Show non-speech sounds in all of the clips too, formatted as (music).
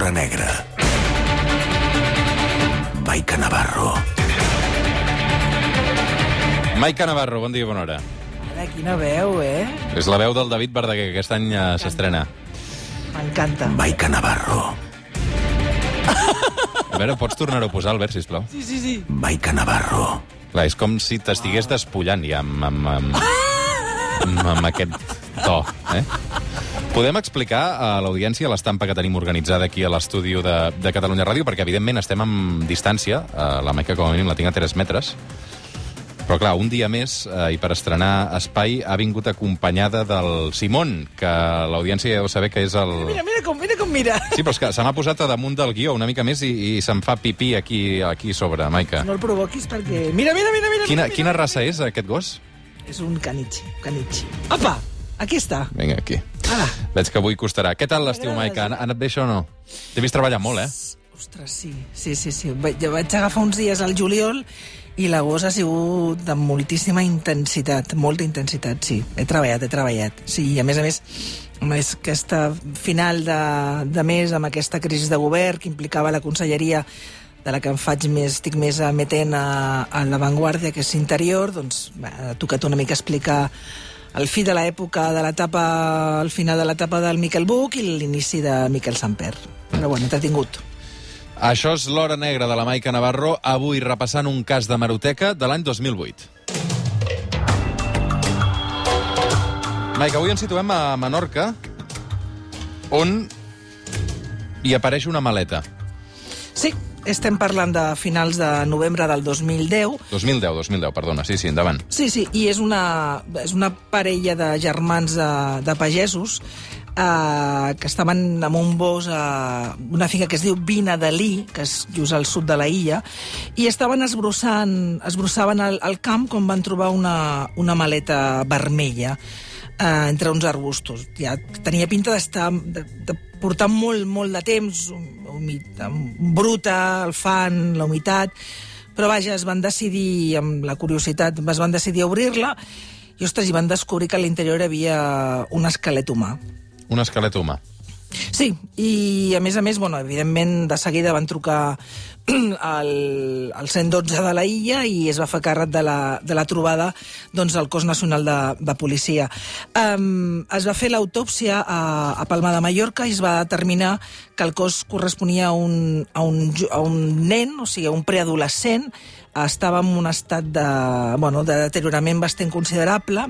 l'hora negra. Maica Navarro. Maica Navarro, bon dia, bona hora. Ara, quina veu, eh? És la veu del David Verdaguer, que aquest any eh, s'estrena. M'encanta. Maica Navarro. A veure, pots tornar-ho a posar, Albert, sisplau? Sí, sí, sí. Maica Navarro. Clar, és com si t'estigués despullant ja amb, amb, amb, amb, amb aquest to, eh? Podem explicar a l'audiència l'estampa que tenim organitzada aquí a l'estudi de, de Catalunya Ràdio, perquè, evidentment, estem amb distància. Eh, la Maica, com a mínim, la tinc a 3 metres. Però, clar, un dia més, eh, i per estrenar Espai, ha vingut acompanyada del Simón, que l'audiència ja deu saber que és el... Mira, mira com, mira com mira. Sí, però és que se m'ha posat a damunt del guió una mica més i, i se'm fa pipí aquí, aquí sobre, Maica. No el provoquis perquè... Mira, mira, mira, mira. Quina, mira, quina raça és, aquest gos? És un caniche, caniche. Apa, aquí està. Vinga, aquí. Ara. Veig que avui costarà. Què tal l'estiu, Maica? Ha anat bé això o no? T'he vist treballar molt, eh? Ostres, sí, sí, sí, sí. Jo vaig agafar uns dies al juliol i l'agost ha sigut de moltíssima intensitat, molta intensitat, sí. He treballat, he treballat. Sí, i a més a més, és aquesta final de, de mes, amb aquesta crisi de govern que implicava la conselleria de la que em faig més, estic més emetent a, a l'avantguàrdia, que és interior, doncs ha tocat una mica explicar el fi de l'època de l'etapa, el final de l'etapa del Miquel Buch i l'inici de Miquel Samper. Però bueno, entretingut. Això és l'Hora Negra de la Maica Navarro, avui repassant un cas de maroteca de l'any 2008. Maica, avui ens situem a Menorca, on hi apareix una maleta. Sí, estem parlant de finals de novembre del 2010. 2010, 2010, perdona. Sí, sí, endavant. Sí, sí, i és una, és una parella de germans de, de pagesos eh, que estaven amb un bos a una finca que es diu Vina de Lí, que és just al sud de la illa, i estaven esbrossant, esbrossaven el, el camp quan van trobar una, una maleta vermella eh, entre uns arbustos. Ja tenia pinta d'estar de, de portar molt, molt de temps, humit, bruta, el fan, la humitat, però vaja, es van decidir, amb la curiositat, es van decidir obrir-la i, ostres, hi van descobrir que a l'interior hi havia un esquelet humà. Un esquelet humà. Sí, i a més a més, bueno, evidentment, de seguida van trucar (clears throat) al, al 112 de la illa i es va fer càrrec de la, de la trobada doncs, del cos nacional de, de policia. Um, es va fer l'autòpsia a, a Palma de Mallorca i es va determinar que el cos corresponia a un, a un, a un nen, o sigui, a un preadolescent, estava en un estat de, bueno, de deteriorament bastant considerable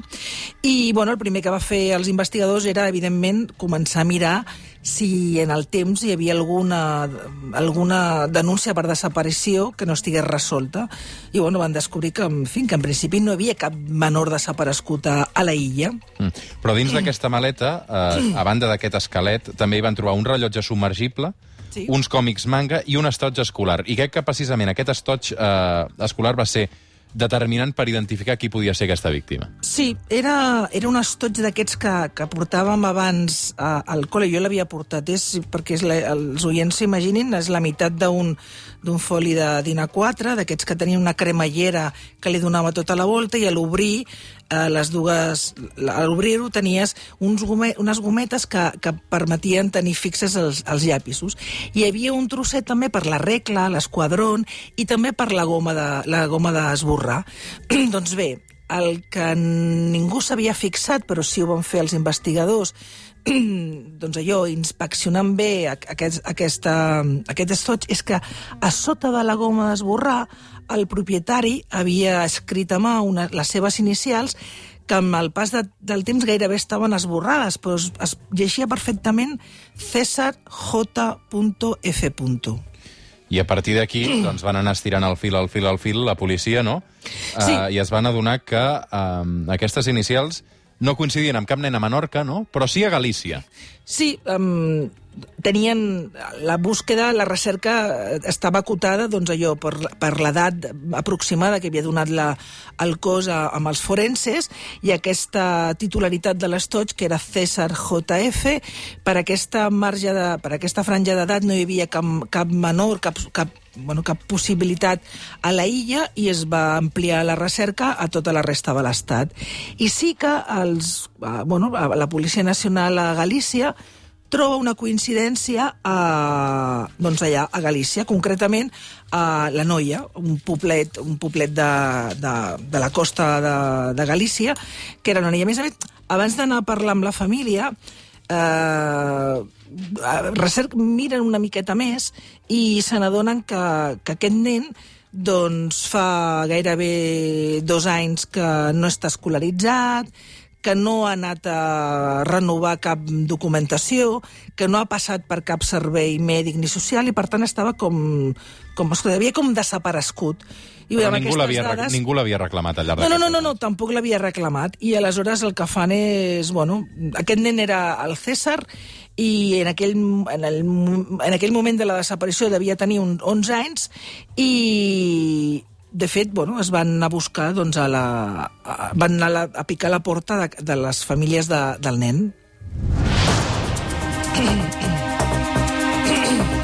i bueno, el primer que va fer els investigadors era, evidentment, començar a mirar si en el temps hi havia alguna, alguna denúncia per desaparició que no estigués resolta. I bueno, van descobrir que, en fi, que en principi no hi havia cap menor desaparegut a, a la illa. Mm. Però dins d'aquesta maleta, eh, a banda d'aquest esquelet, també hi van trobar un rellotge submergible, Sí. uns còmics manga i un estoig escolar. I crec que precisament aquest estoig eh, escolar va ser determinant per identificar qui podia ser aquesta víctima. Sí, era, era un estoig d'aquests que, que portàvem abans a, al col·le. Jo l'havia portat, és, perquè és la, els oients s'imaginin, és la meitat d'un d'un foli de dinar 4, d'aquests que tenien una cremallera que li donava tota la volta, i a l'obrir, eh, les dues... A l'obrir-ho tenies uns gome, unes gometes que, que permetien tenir fixes els, els llapisos. Hi havia un trosset també per la regla, l'esquadron, i també per la goma de la goma d'esborrar. (clears throat) doncs bé, el que ningú s'havia fixat, però sí ho van fer els investigadors, (clears throat) doncs allò, inspeccionant bé aquest, aquesta, aquest estoig, és que a sota de la goma d'esborrar el propietari havia escrit a mà una, les seves inicials que amb el pas de, del temps gairebé estaven esborrades, però es, es llegia perfectament César J.F. I a partir d'aquí (clears throat) doncs, van anar estirant el fil, el fil, el fil, la policia, no? Sí. Uh, I es van adonar que uh, aquestes inicials no coincidien amb cap nen a Menorca, no? Però sí a Galícia. Sí, um, tenien la búsqueda, la recerca eh, estava acotada doncs allò per, per l'edat aproximada que havia donat la, el cos a, amb els forenses i aquesta titularitat de l'estoig que era César JF per aquesta marge de, per aquesta franja d'edat no hi havia cap, cap menor, cap, cap bueno, cap possibilitat a la illa i es va ampliar la recerca a tota la resta de l'Estat. I sí que els, eh, bueno, la Policia Nacional a Galícia troba una coincidència a, doncs allà, a Galícia, concretament a la Noia, un poblet, un poblet de, de, de la costa de, de Galícia, que era una noia. A més a més, abans d'anar a parlar amb la família, eh, recerc, miren una miqueta més i se n'adonen que, que aquest nen doncs fa gairebé dos anys que no està escolaritzat, que no ha anat a renovar cap documentació, que no ha passat per cap servei mèdic ni social i, per tant, estava com, com, escolta, havia com desaparegut. I Però ningú l'havia dades- ningú l'havia reclamat al llarg no, no, no, no, no, tampoc l'havia reclamat. I aleshores el que fan és... Bueno, aquest nen era el César i en aquell, en, el, en aquell moment de la desaparició devia tenir un 11 anys i de fet, bueno, es van anar a buscar doncs, a la, a, van anar a, a picar la porta de, de les famílies de, del nen.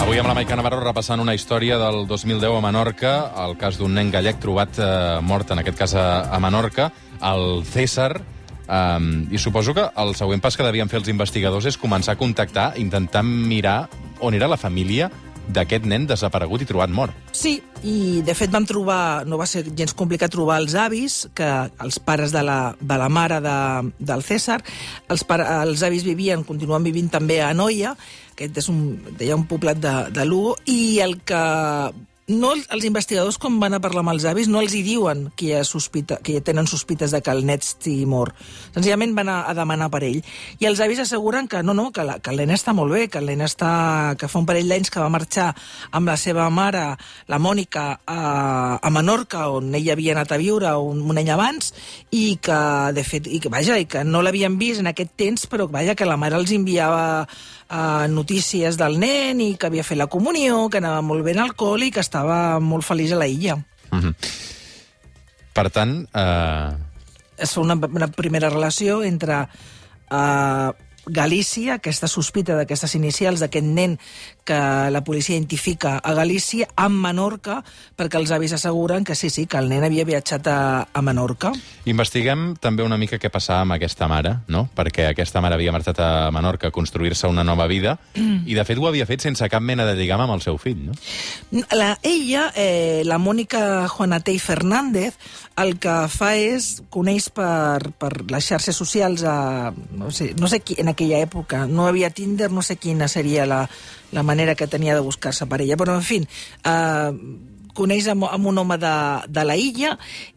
Avui amb la Maica Navarro repassant una història del 2010 a Menorca, el cas d'un nen gallec trobat eh, mort, en aquest cas a, a Menorca, el César, Um, I suposo que el següent pas que devien fer els investigadors és començar a contactar, intentant mirar on era la família d'aquest nen desaparegut i trobat mort. Sí, i de fet vam trobar, no va ser gens complicat trobar els avis, que els pares de la, de la mare de, del César, els, pare, els avis vivien, continuen vivint també a Noia, aquest és un, deia, un poblat de, de Lugo, i el que no, els investigadors, quan van a parlar amb els avis, no els hi diuen que ha sospita, que hi tenen sospites de que el net estigui mort. Senzillament van a, a demanar per ell. I els avis asseguren que no, no, que, la, que el nen està molt bé, que el nen està... que fa un parell d'anys que va marxar amb la seva mare, la Mònica, a, a Menorca, on ella havia anat a viure un, un any abans, i que, de fet, i que, vaja, i que no l'havien vist en aquest temps, però vaja, que la mare els enviava uh, notícies del nen i que havia fet la comunió, que anava molt bé en el col i que estava molt feliç a la illa. Mm -hmm. Per tant, eh, Es fa una, una primera relació entre uh, Galícia, aquesta sospita d'aquestes inicials d'aquest nen que la policia identifica a Galícia, amb Menorca, perquè els avis asseguren que sí, sí, que el nen havia viatjat a, a Menorca. investiguem també una mica què passava amb aquesta mare, no? Perquè aquesta mare havia marxat a Menorca a construir-se una nova vida i, de fet, ho havia fet sense cap mena de lligam amb el seu fill, no? La, ella, eh, la Mònica Juanatell Fernández, el que fa és, coneix per, per les xarxes socials, a, no sé, no sé qui, en aquella època, no havia Tinder, no sé quina seria la, la manera que tenia de buscar-se per ella, però en fi, eh, coneix amb, amb un home de, de la illa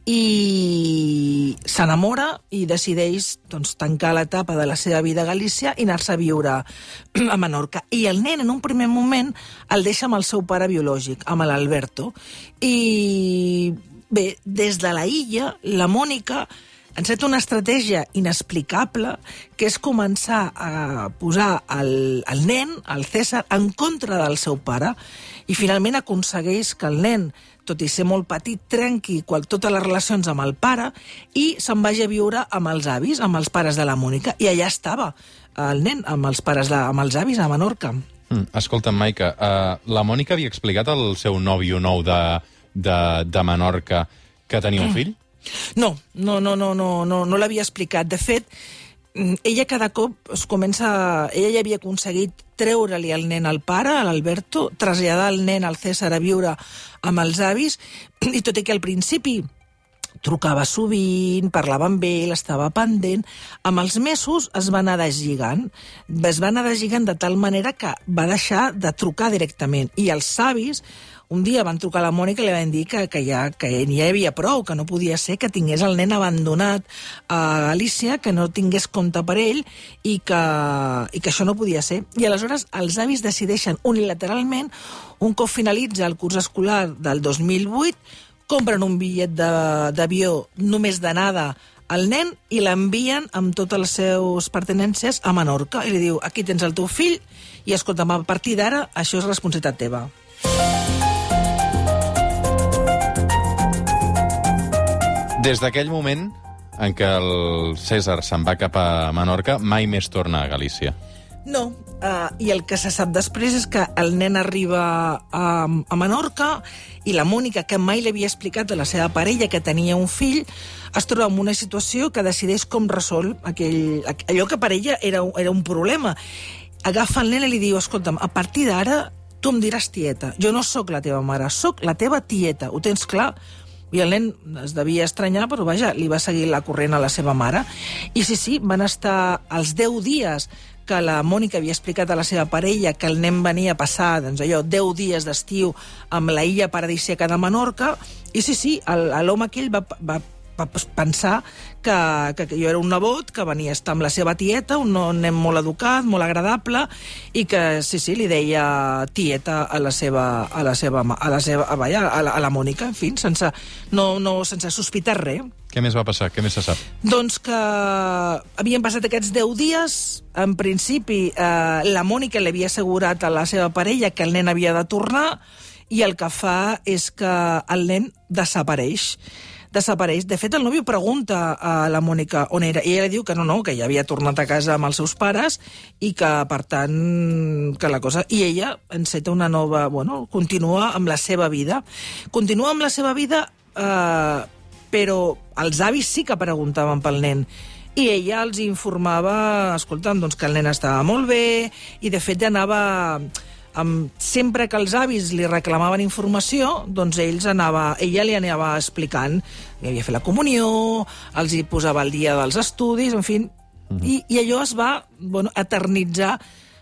i s'enamora i decideix doncs, tancar l'etapa de la seva vida a Galícia i anar-se a viure a Menorca. I el nen, en un primer moment, el deixa amb el seu pare biològic, amb l'Alberto. I bé, des de la illa, la Mònica enceta una estratègia inexplicable que és començar a posar el, el nen, el César, en contra del seu pare i finalment aconsegueix que el nen, tot i ser molt petit, trenqui qual, totes les relacions amb el pare i se'n vagi a viure amb els avis, amb els pares de la Mònica. I allà estava el nen, amb els pares de, amb els avis a Menorca. Mm, escolta'm, Maica, uh, la Mònica havia explicat al seu nòvio nou de, de, de Menorca que tenia un fill? No, no, no, no, no, no, no l'havia explicat. De fet, mm, ella cada cop es comença... Ella ja havia aconseguit treure-li el nen al pare, a l'Alberto, traslladar el nen al César a viure amb els avis, (clears throat) i tot i que al principi trucava sovint, parlava amb ell, estava pendent. Amb els mesos es va anar deslligant. Es va anar deslligant de tal manera que va deixar de trucar directament. I els savis un dia van trucar a la Mònica i li van dir que, que, ja, que ja hi havia prou, que no podia ser que tingués el nen abandonat a Galícia, que no tingués compte per ell i que, i que això no podia ser. I aleshores els avis decideixen unilateralment, un cop finalitza el curs escolar del 2008, compren un bitllet d'avió només d'anada al nen i l'envien amb totes les seus pertenències a Menorca. I li diu, aquí tens el teu fill i escolta'm, a partir d'ara això és responsabilitat teva. Des d'aquell moment en què el César se'n va cap a Menorca, mai més torna a Galícia. No, uh, i el que se sap després és que el nen arriba a, a Menorca i la Mònica, que mai li havia explicat a la seva parella que tenia un fill, es troba en una situació que decideix com resol aquell, aqu- allò que per ella era, era un problema. agafa el nen i li diu, escolta'm, a partir d'ara tu em diràs tieta. Jo no sóc la teva mare, sóc la teva tieta. Ho tens clar? I el nen es devia estranyar, però vaja, li va seguir la corrent a la seva mare. I sí, sí, van estar els 10 dies que la Mònica havia explicat a la seva parella que el nen venia a passar doncs allò, 10 dies d'estiu amb la illa paradisíaca de Menorca, i sí, sí, l'home aquell va va pensar que, que, que jo era un nebot, que venia a estar amb la seva tieta, un nen molt educat, molt agradable, i que, sí, sí, li deia tieta a la seva, a la seva, a la seva, a, vaja, a la, a la Mònica, en fi, sense, no, no, sense sospitar res. Què més va passar? Què més se sap? Doncs que havien passat aquests 10 dies, en principi eh, la Mònica li havia assegurat a la seva parella que el nen havia de tornar i el que fa és que el nen desapareix desapareix. De fet, el nòvio pregunta a la Mònica on era, i ella li diu que no, no, que ja havia tornat a casa amb els seus pares i que, per tant, que la cosa... I ella enceta una nova... Bueno, continua amb la seva vida. Continua amb la seva vida, eh, però els avis sí que preguntaven pel nen i ella els informava, escolta'm, doncs que el nen estava molt bé, i de fet anava... Amb, sempre que els avis li reclamaven informació, doncs ells anava, ella li anava explicant, li havia fet la comunió, els hi posava el dia dels estudis, en fi, i, i allò es va bueno, eternitzar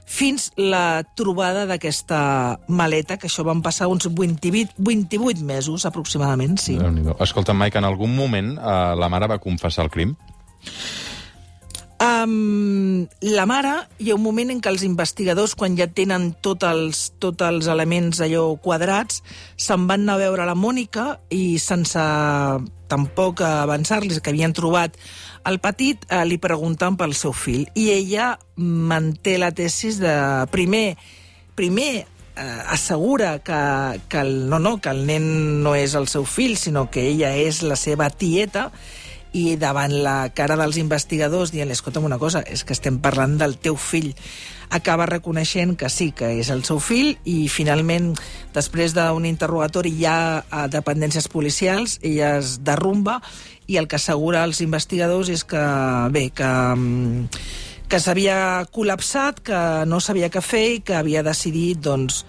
fins la trobada d'aquesta maleta, que això van passar uns 28, 28 mesos aproximadament, sí. Escolta, Mike, en algun moment eh, la mare va confessar el crim? Um, la mare, hi ha un moment en què els investigadors, quan ja tenen tot els, tots els elements allò quadrats, se'n van anar a veure la Mònica i sense tampoc avançar-los que havien trobat el petit, eh, li pregunten pel seu fill. I ella manté la tesis de... Primer, primer eh, assegura que, que, el, no, no, que el nen no és el seu fill, sinó que ella és la seva tieta, i davant la cara dels investigadors dient escolta'm una cosa, és que estem parlant del teu fill. Acaba reconeixent que sí, que és el seu fill i finalment, després d'un interrogatori ja a dependències policials, ella es derrumba i el que assegura als investigadors és que, bé, que, mm, que s'havia col·lapsat, que no sabia què fer i que havia decidit, doncs,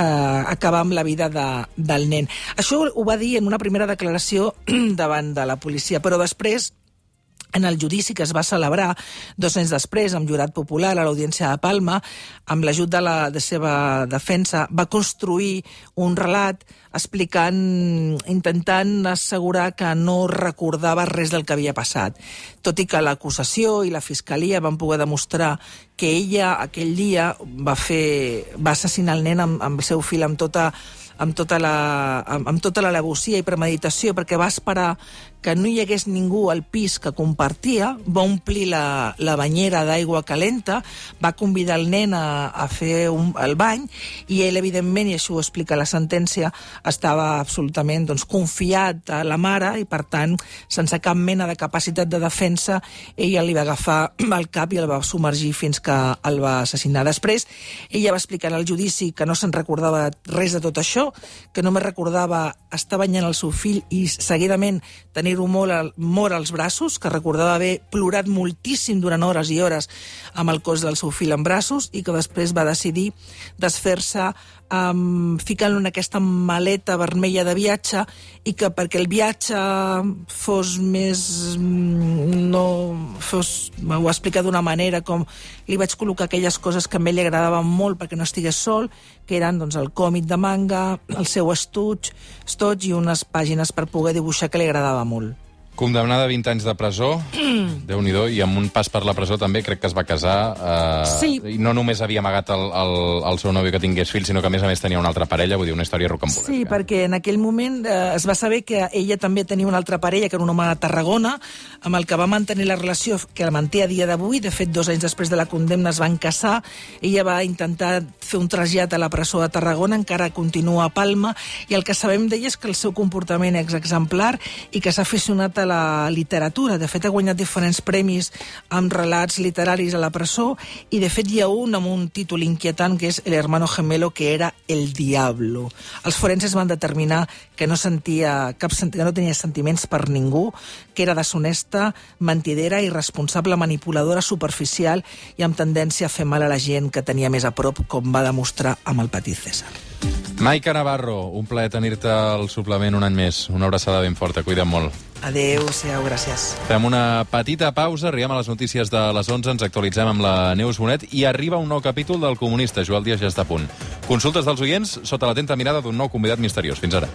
eh, acabar amb la vida de, del nen. Això ho va dir en una primera declaració (clears throat) davant de la policia, però després en el judici que es va celebrar dos anys després amb jurat popular a l'Audiència de Palma, amb l'ajut de la de seva defensa, va construir un relat explicant, intentant assegurar que no recordava res del que havia passat. Tot i que l'acusació i la fiscalia van poder demostrar que ella aquell dia va, fer, va assassinar el nen amb, amb el seu fill amb tota amb tota la, amb, amb tota la levosia i premeditació, perquè va esperar que no hi hagués ningú al pis que compartia, va omplir la, la banyera d'aigua calenta, va convidar el nen a, a fer un, el bany, i ell, evidentment, i això ho explica la sentència, estava absolutament doncs, confiat a la mare i, per tant, sense cap mena de capacitat de defensa, ella li va agafar (clears throat) el cap i el va submergir fins que el va assassinar. Després, ella va explicar al judici que no se'n recordava res de tot això, que només recordava estar banyant el seu fill i seguidament tenir-ho molt, molt als braços, que recordava haver plorat moltíssim durant hores i hores amb el cos del seu fill en braços i que després va decidir desfer-se um, ficant-lo en aquesta maleta vermella de viatge i que perquè el viatge fos més... mm, no fos... Ho ha explicat d'una manera com li vaig col·locar aquelles coses que a ell li agradaven molt perquè no estigués sol, que eren doncs, el còmic de manga, el seu estuig, estoig i unes pàgines per poder dibuixar que li agradava molt. Condemnada a 20 anys de presó, (clears throat) déu nhi i amb un pas per la presó també crec que es va casar. Eh, Sí. I no només havia amagat el, el, el seu nòvio que tingués fills, sinó que a més a més tenia una altra parella, vull dir, una història rocambolesca. Sí, perquè en aquell moment eh, es va saber que ella també tenia una altra parella, que era un home de Tarragona, amb el que va mantenir la relació que la manté a dia d'avui. De fet, dos anys després de la condemna es van casar. Ella va intentar fer un trasllat a la presó de Tarragona, encara continua a Palma, i el que sabem d'ella és que el seu comportament és exemplar i que s'ha aficionat a la literatura. De fet, ha guanyat diferents premis amb relats literaris a la presó i, de fet, hi ha un amb un títol inquietant que és El hermano gemelo, que era El diablo. Els forenses van determinar que no sentia cap que no tenia sentiments per ningú, que era deshonesta, mentidera, irresponsable, manipuladora, superficial i amb tendència a fer mal a la gent que tenia més a prop, com va demostrar amb el petit César. Maica Navarro, un plaer tenir-te al suplement un any més. Una abraçada ben forta, cuida't molt. Adéu-siau, gràcies. Fem una petita pausa, arribem a les notícies de les 11, ens actualitzem amb la Neus Bonet i arriba un nou capítol del Comunista. Joel Díaz ja està a punt. Consultes dels oients sota l'atenta mirada d'un nou convidat misteriós. Fins ara.